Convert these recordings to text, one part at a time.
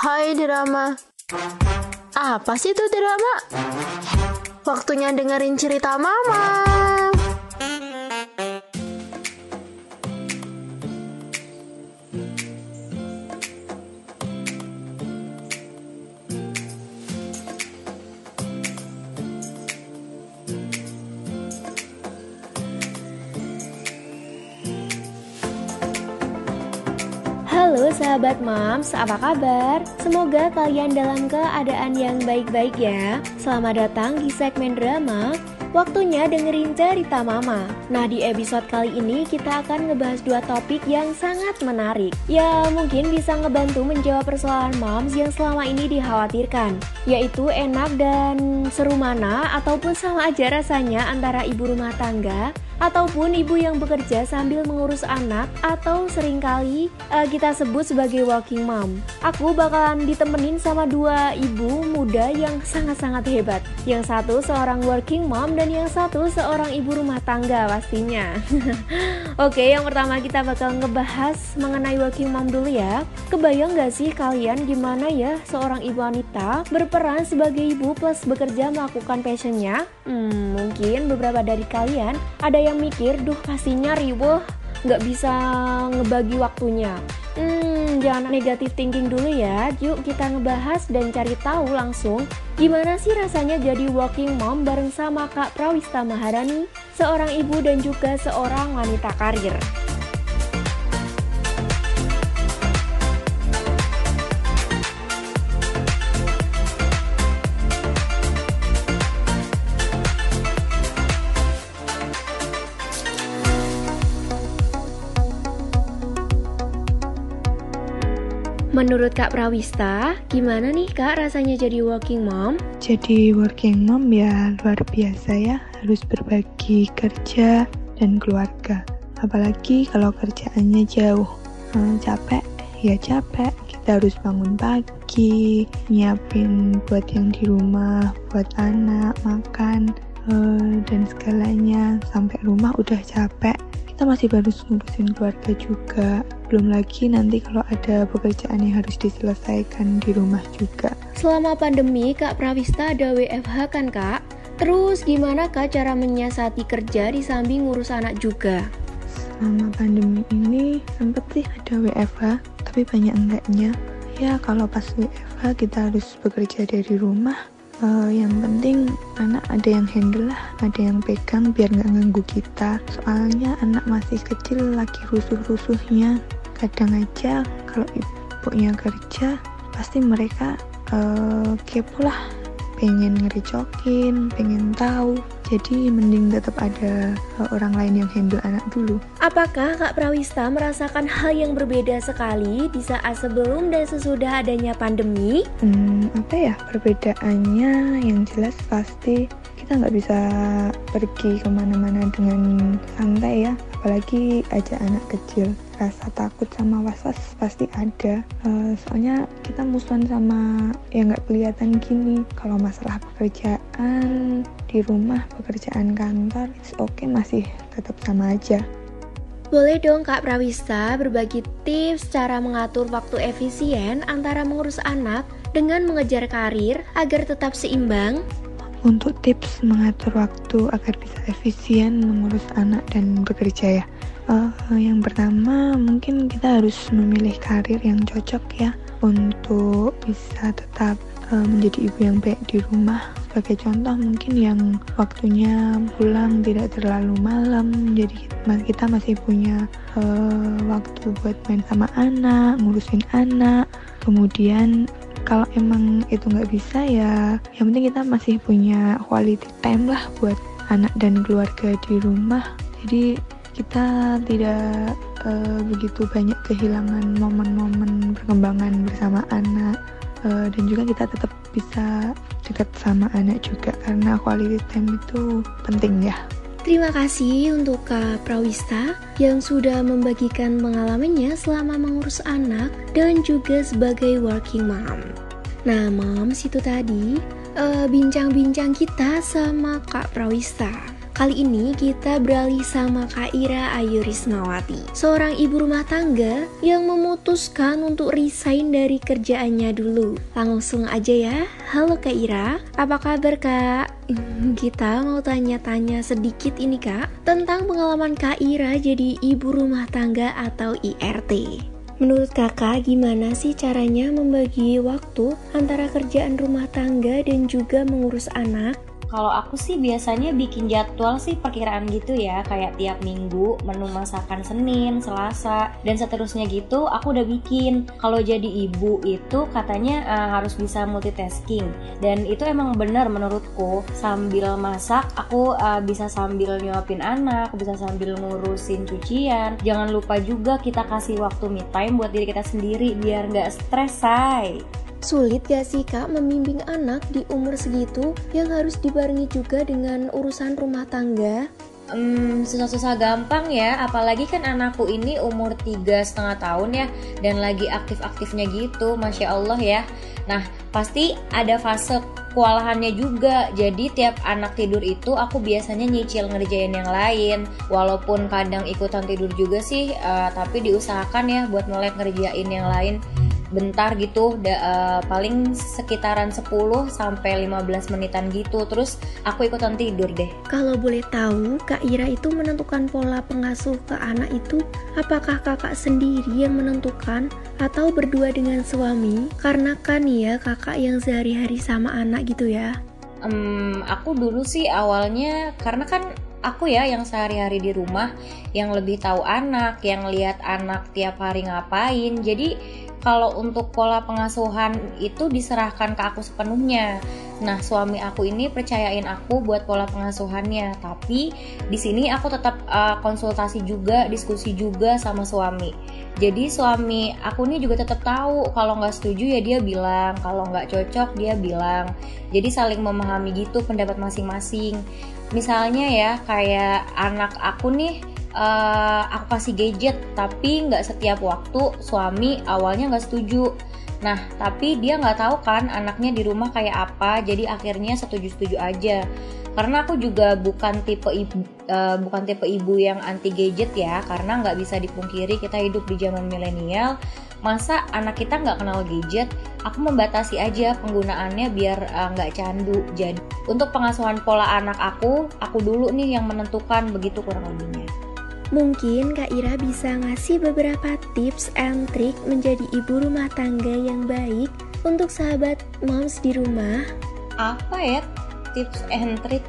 Hai drama. Apa sih itu drama? Waktunya dengerin cerita mama. Halo sahabat moms, apa kabar? Semoga kalian dalam keadaan yang baik-baik ya. Selamat datang di segmen drama. Waktunya dengerin cerita mama. Nah di episode kali ini kita akan ngebahas dua topik yang sangat menarik. Ya mungkin bisa ngebantu menjawab persoalan moms yang selama ini dikhawatirkan. Yaitu enak dan seru mana ataupun sama aja rasanya antara ibu rumah tangga ataupun ibu yang bekerja sambil mengurus anak atau sering kali uh, kita sebut sebagai walking mom. Aku bakalan ditemenin sama dua ibu muda yang sangat-sangat hebat. Yang satu seorang working mom dan yang satu seorang ibu rumah tangga pastinya. Oke, yang pertama kita bakal ngebahas mengenai working mom dulu ya. Kebayang gak sih kalian gimana ya seorang ibu wanita berperan sebagai ibu plus bekerja melakukan passionnya? Hmm, mungkin beberapa dari kalian ada yang mikir, duh pastinya riweh, nggak bisa ngebagi waktunya. Hmm, jangan negatif thinking dulu ya. Yuk kita ngebahas dan cari tahu langsung gimana sih rasanya jadi working mom bareng sama Kak Prawista Maharani, seorang ibu dan juga seorang wanita karir. Menurut Kak Prawista, gimana nih Kak rasanya jadi working mom? Jadi working mom ya luar biasa ya, harus berbagi kerja dan keluarga. Apalagi kalau kerjaannya jauh, hmm, capek ya capek. Kita harus bangun pagi, nyiapin buat yang di rumah, buat anak, makan, uh, dan segalanya. Sampai rumah udah capek, kita masih harus ngurusin keluarga juga belum lagi nanti kalau ada pekerjaan yang harus diselesaikan di rumah juga selama pandemi Kak Prawista ada WFH kan Kak? Terus gimana Kak cara menyiasati kerja di samping ngurus anak juga? Selama pandemi ini sempet sih ada WFH, tapi banyak enggaknya. Ya kalau pas WFH kita harus bekerja dari rumah, uh, yang penting anak ada yang handle lah ada yang pegang biar nggak ganggu kita. Soalnya anak masih kecil lagi rusuh-rusuhnya. Kadang aja kalau ibunya kerja pasti mereka uh, kepo lah. Pengen ngerecokin, pengen tahu. Jadi mending tetap ada uh, orang lain yang handle anak dulu. Apakah Kak Prawista merasakan hal yang berbeda sekali di saat sebelum dan sesudah adanya pandemi? Hmm, apa ya perbedaannya? Yang jelas pasti kita nggak bisa pergi ke mana-mana dengan santai ya, apalagi aja anak kecil rasa takut sama was-was pasti ada uh, soalnya kita musuhan sama yang nggak kelihatan gini kalau masalah pekerjaan di rumah pekerjaan kantor oke okay, masih tetap sama aja boleh dong Kak Prawista berbagi tips cara mengatur waktu efisien antara mengurus anak dengan mengejar karir agar tetap seimbang? Untuk tips mengatur waktu agar bisa efisien mengurus anak dan bekerja ya. Uh, yang pertama mungkin kita harus memilih karir yang cocok ya untuk bisa tetap uh, menjadi ibu yang baik di rumah. Sebagai contoh mungkin yang waktunya pulang tidak terlalu malam, jadi kita masih punya uh, waktu buat main sama anak, ngurusin anak. Kemudian kalau emang itu nggak bisa ya, yang penting kita masih punya quality time lah buat anak dan keluarga di rumah. Jadi kita tidak uh, begitu banyak kehilangan momen-momen perkembangan bersama anak uh, dan juga kita tetap bisa dekat sama anak juga karena quality time itu penting ya. Terima kasih untuk Kak Prawista yang sudah membagikan pengalamannya selama mengurus anak dan juga sebagai working mom. Nah, moms itu tadi bincang-bincang uh, kita sama Kak Prawista. Kali ini kita beralih sama Kak Ira Ayu Rismawati, seorang ibu rumah tangga yang memutuskan untuk resign dari kerjaannya dulu. Langsung aja ya, halo Kak Ira, apa kabar Kak? Kita mau tanya-tanya sedikit ini Kak, tentang pengalaman Kak Ira jadi ibu rumah tangga atau IRT. Menurut kakak, gimana sih caranya membagi waktu antara kerjaan rumah tangga dan juga mengurus anak? Kalau aku sih biasanya bikin jadwal sih perkiraan gitu ya, kayak tiap minggu menu masakan Senin, Selasa, dan seterusnya gitu aku udah bikin. Kalau jadi ibu itu katanya uh, harus bisa multitasking dan itu emang bener menurutku. Sambil masak aku uh, bisa sambil nyuapin anak, bisa sambil ngurusin cucian. Jangan lupa juga kita kasih waktu me time buat diri kita sendiri biar nggak stres, say. Sulit gak sih kak membimbing anak di umur segitu yang harus dibarengi juga dengan urusan rumah tangga? Hmm, susah-susah gampang ya, apalagi kan anakku ini umur tiga setengah tahun ya, dan lagi aktif-aktifnya gitu, masya Allah ya. Nah, pasti ada fase kewalahannya juga. Jadi tiap anak tidur itu aku biasanya nyicil ngerjain yang lain. Walaupun kadang ikutan tidur juga sih, uh, tapi diusahakan ya buat mulai ngerjain yang lain bentar gitu da, uh, paling sekitaran 10 sampai 15 menitan gitu. Terus aku ikutan tidur deh. Kalau boleh tahu Kak Ira itu menentukan pola pengasuh ke anak itu apakah kakak sendiri yang menentukan atau berdua dengan suami? Karena kan ya kakak yang sehari-hari sama anak gitu ya. Um, aku dulu sih awalnya karena kan aku ya yang sehari-hari di rumah yang lebih tahu anak, yang lihat anak tiap hari ngapain. Jadi kalau untuk pola pengasuhan itu diserahkan ke aku sepenuhnya. Nah, suami aku ini percayain aku buat pola pengasuhannya, tapi di sini aku tetap uh, konsultasi juga, diskusi juga sama suami. Jadi suami aku ini juga tetap tahu kalau nggak setuju ya dia bilang, kalau nggak cocok dia bilang. Jadi saling memahami gitu pendapat masing-masing. Misalnya ya kayak anak aku nih uh, aku kasih gadget tapi nggak setiap waktu suami awalnya nggak setuju nah tapi dia nggak tahu kan anaknya di rumah kayak apa jadi akhirnya setuju-setuju aja karena aku juga bukan tipe ibu uh, bukan tipe ibu yang anti gadget ya karena nggak bisa dipungkiri kita hidup di zaman milenial. Masa anak kita nggak kenal gadget? Aku membatasi aja penggunaannya biar eh, nggak uh, candu. Jadi untuk pengasuhan pola anak aku aku dulu nih yang menentukan begitu kurang lebihnya. Mungkin Kak Ira bisa ngasih beberapa tips and trik menjadi ibu rumah tangga yang baik untuk sahabat moms di rumah. Apa ya tips and trik?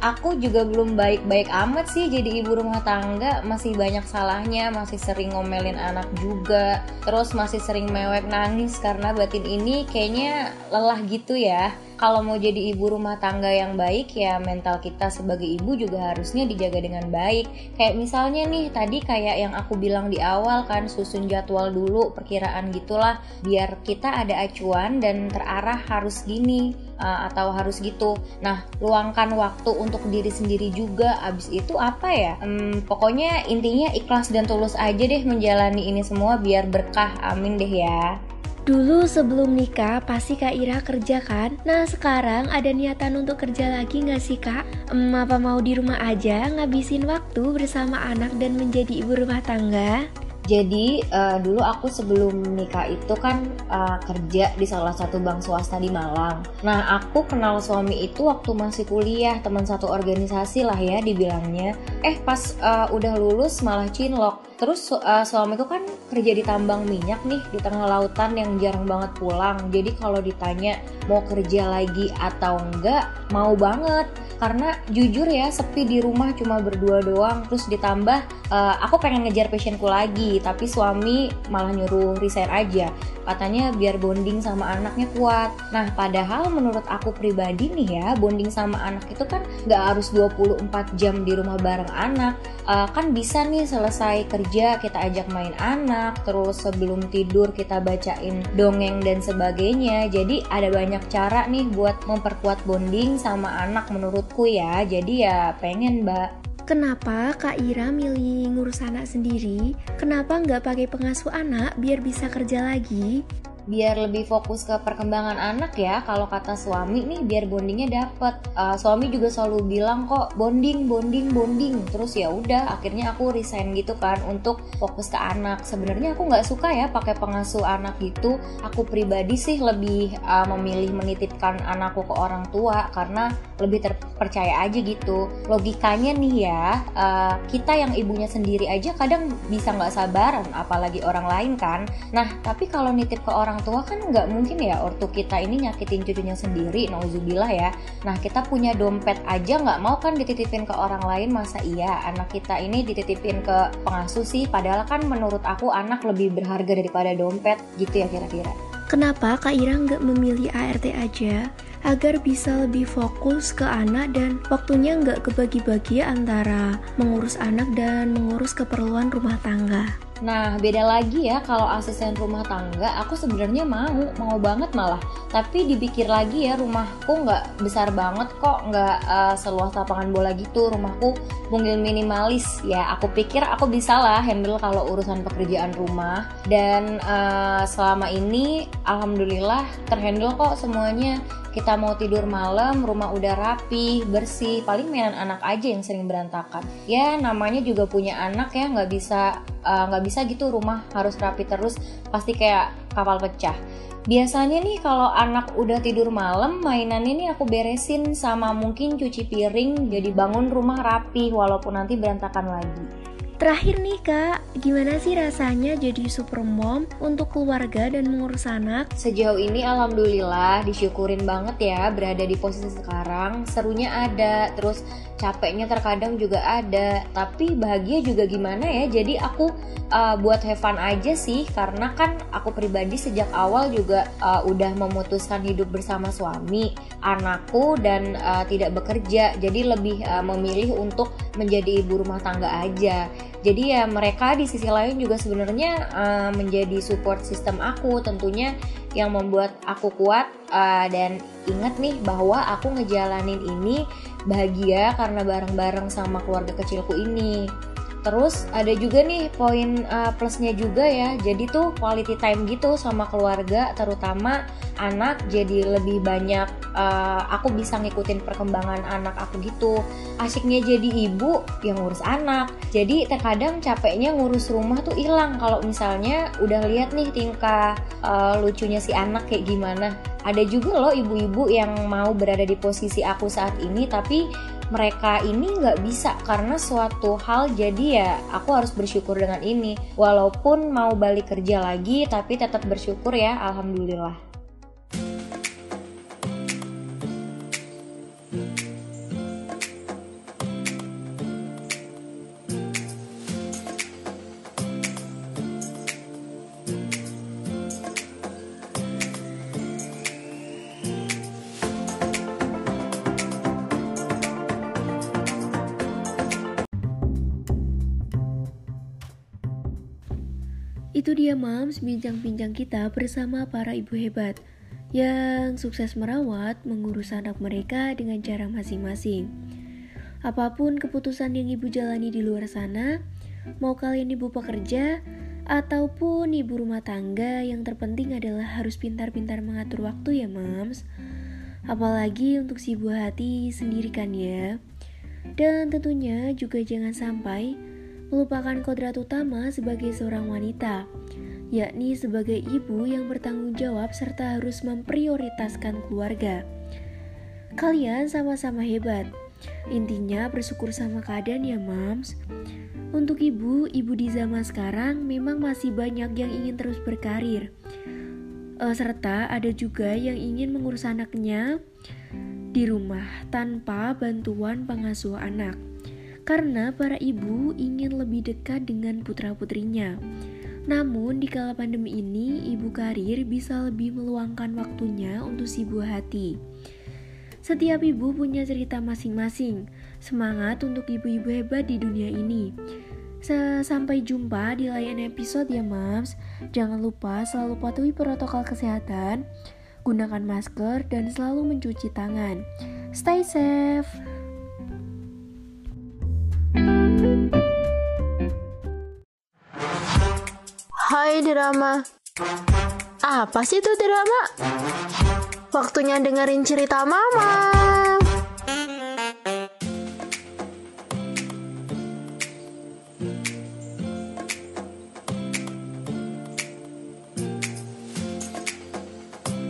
Aku juga belum baik-baik amat sih jadi ibu rumah tangga, masih banyak salahnya, masih sering ngomelin anak juga, terus masih sering mewek nangis karena batin ini kayaknya lelah gitu ya. Kalau mau jadi ibu rumah tangga yang baik ya mental kita sebagai ibu juga harusnya dijaga dengan baik. Kayak misalnya nih tadi kayak yang aku bilang di awal kan susun jadwal dulu perkiraan gitulah. Biar kita ada acuan dan terarah harus gini uh, atau harus gitu nah luangkan waktu untuk diri sendiri juga abis itu apa ya hmm, pokoknya intinya ikhlas dan tulus aja deh menjalani ini semua biar berkah amin deh ya Dulu sebelum nikah pasti Kak Ira kerja kan? Nah sekarang ada niatan untuk kerja lagi nggak sih Kak? Ehm, apa mau di rumah aja ngabisin waktu bersama anak dan menjadi ibu rumah tangga? Jadi uh, dulu aku sebelum nikah itu kan uh, kerja di salah satu bank swasta di Malang. Nah aku kenal suami itu waktu masih kuliah teman satu organisasi lah ya dibilangnya. Eh pas uh, udah lulus malah cinlok. Terus uh, suamiku kan kerja di tambang minyak nih di tengah lautan yang jarang banget pulang. Jadi kalau ditanya mau kerja lagi atau enggak mau banget karena jujur ya sepi di rumah cuma berdua doang terus ditambah uh, aku pengen ngejar passionku lagi tapi suami malah nyuruh resign aja. Katanya biar bonding sama anaknya kuat. Nah padahal menurut aku pribadi nih ya bonding sama anak itu kan nggak harus 24 jam di rumah bareng anak. Uh, kan bisa nih selesai kerja kita ajak main anak terus sebelum tidur kita bacain dongeng dan sebagainya. Jadi ada banyak cara nih buat memperkuat bonding sama anak menurut menurutku ya. Jadi ya pengen mbak Kenapa Kak Ira milih ngurus anak sendiri? Kenapa nggak pakai pengasuh anak biar bisa kerja lagi? Biar lebih fokus ke perkembangan anak ya kalau kata suami nih biar bondingnya dapet. Uh, suami juga selalu bilang kok bonding bonding bonding. Terus ya udah akhirnya aku resign gitu kan untuk fokus ke anak. Sebenarnya aku nggak suka ya pakai pengasuh anak gitu. Aku pribadi sih lebih uh, memilih menitipkan anakku ke orang tua karena lebih terpercaya aja gitu. Logikanya nih ya uh, kita yang ibunya sendiri aja kadang bisa nggak sabaran apalagi orang lain kan. Nah tapi kalau nitip ke orang tua kan nggak mungkin ya ortu kita ini nyakitin cucunya sendiri nauzubillah ya nah kita punya dompet aja nggak mau kan dititipin ke orang lain masa iya anak kita ini dititipin ke pengasuh sih padahal kan menurut aku anak lebih berharga daripada dompet gitu ya kira-kira Kenapa Kak Ira nggak memilih ART aja? Agar bisa lebih fokus ke anak dan waktunya nggak kebagi-bagi antara mengurus anak dan mengurus keperluan rumah tangga. Nah, beda lagi ya kalau asisten rumah tangga, aku sebenarnya mau, mau banget malah. Tapi dipikir lagi ya, rumahku nggak besar banget kok, nggak uh, seluas lapangan bola gitu. Rumahku mungkin minimalis ya. Aku pikir aku bisa lah handle kalau urusan pekerjaan rumah. Dan uh, selama ini, alhamdulillah terhandle kok semuanya kita mau tidur malam, rumah udah rapi, bersih, paling mainan anak aja yang sering berantakan. Ya namanya juga punya anak ya, nggak bisa eh, nggak bisa gitu rumah harus rapi terus, pasti kayak kapal pecah. Biasanya nih kalau anak udah tidur malam, mainan ini aku beresin sama mungkin cuci piring, jadi bangun rumah rapi walaupun nanti berantakan lagi. Terakhir nih kak, gimana sih rasanya jadi super mom untuk keluarga dan mengurus anak? Sejauh ini alhamdulillah disyukurin banget ya berada di posisi sekarang. Serunya ada, terus capeknya terkadang juga ada, tapi bahagia juga gimana ya. Jadi aku uh, buat have fun aja sih karena kan aku pribadi sejak awal juga uh, udah memutuskan hidup bersama suami, anakku dan uh, tidak bekerja. Jadi lebih uh, memilih untuk menjadi ibu rumah tangga aja. Jadi ya mereka di sisi lain juga sebenarnya uh, menjadi support system aku. Tentunya yang membuat aku kuat uh, dan ingat nih bahwa aku ngejalanin ini bahagia karena bareng-bareng sama keluarga kecilku ini Terus ada juga nih poin uh, plusnya juga ya. Jadi tuh quality time gitu sama keluarga, terutama anak. Jadi lebih banyak uh, aku bisa ngikutin perkembangan anak aku gitu. Asiknya jadi ibu yang ngurus anak. Jadi terkadang capeknya ngurus rumah tuh hilang kalau misalnya udah lihat nih tingkah uh, lucunya si anak kayak gimana. Ada juga loh ibu-ibu yang mau berada di posisi aku saat ini tapi mereka ini nggak bisa karena suatu hal. Jadi ya aku harus bersyukur dengan ini. Walaupun mau balik kerja lagi tapi tetap bersyukur ya. Alhamdulillah Itu dia Mams bincang-bincang kita bersama para ibu hebat yang sukses merawat, mengurus anak mereka dengan cara masing-masing. Apa pun keputusan yang ibu jalani di luar sana, mau kalian ibu pekerja ataupun ibu rumah tangga, yang terpenting adalah harus pintar-pintar mengatur waktu ya Mams. Apalagi untuk si buah hati sendiri kan ya. Dan tentunya juga jangan sampai melupakan kodrat utama sebagai seorang wanita, yakni sebagai ibu yang bertanggung jawab serta harus memprioritaskan keluarga. Kalian sama-sama hebat. Intinya bersyukur sama keadaan ya, Mams. Untuk ibu, ibu di zaman sekarang memang masih banyak yang ingin terus berkarir. Uh, serta ada juga yang ingin mengurus anaknya di rumah tanpa bantuan pengasuh anak karena para ibu ingin lebih dekat dengan putra-putrinya. Namun, di kala pandemi ini, ibu karir bisa lebih meluangkan waktunya untuk si buah hati. Setiap ibu punya cerita masing-masing. Semangat untuk ibu-ibu hebat di dunia ini. Sampai jumpa di lain episode ya, Mams. Jangan lupa selalu patuhi protokol kesehatan, gunakan masker, dan selalu mencuci tangan. Stay safe. Hai drama. Apa sih itu drama? Waktunya dengerin cerita Mama.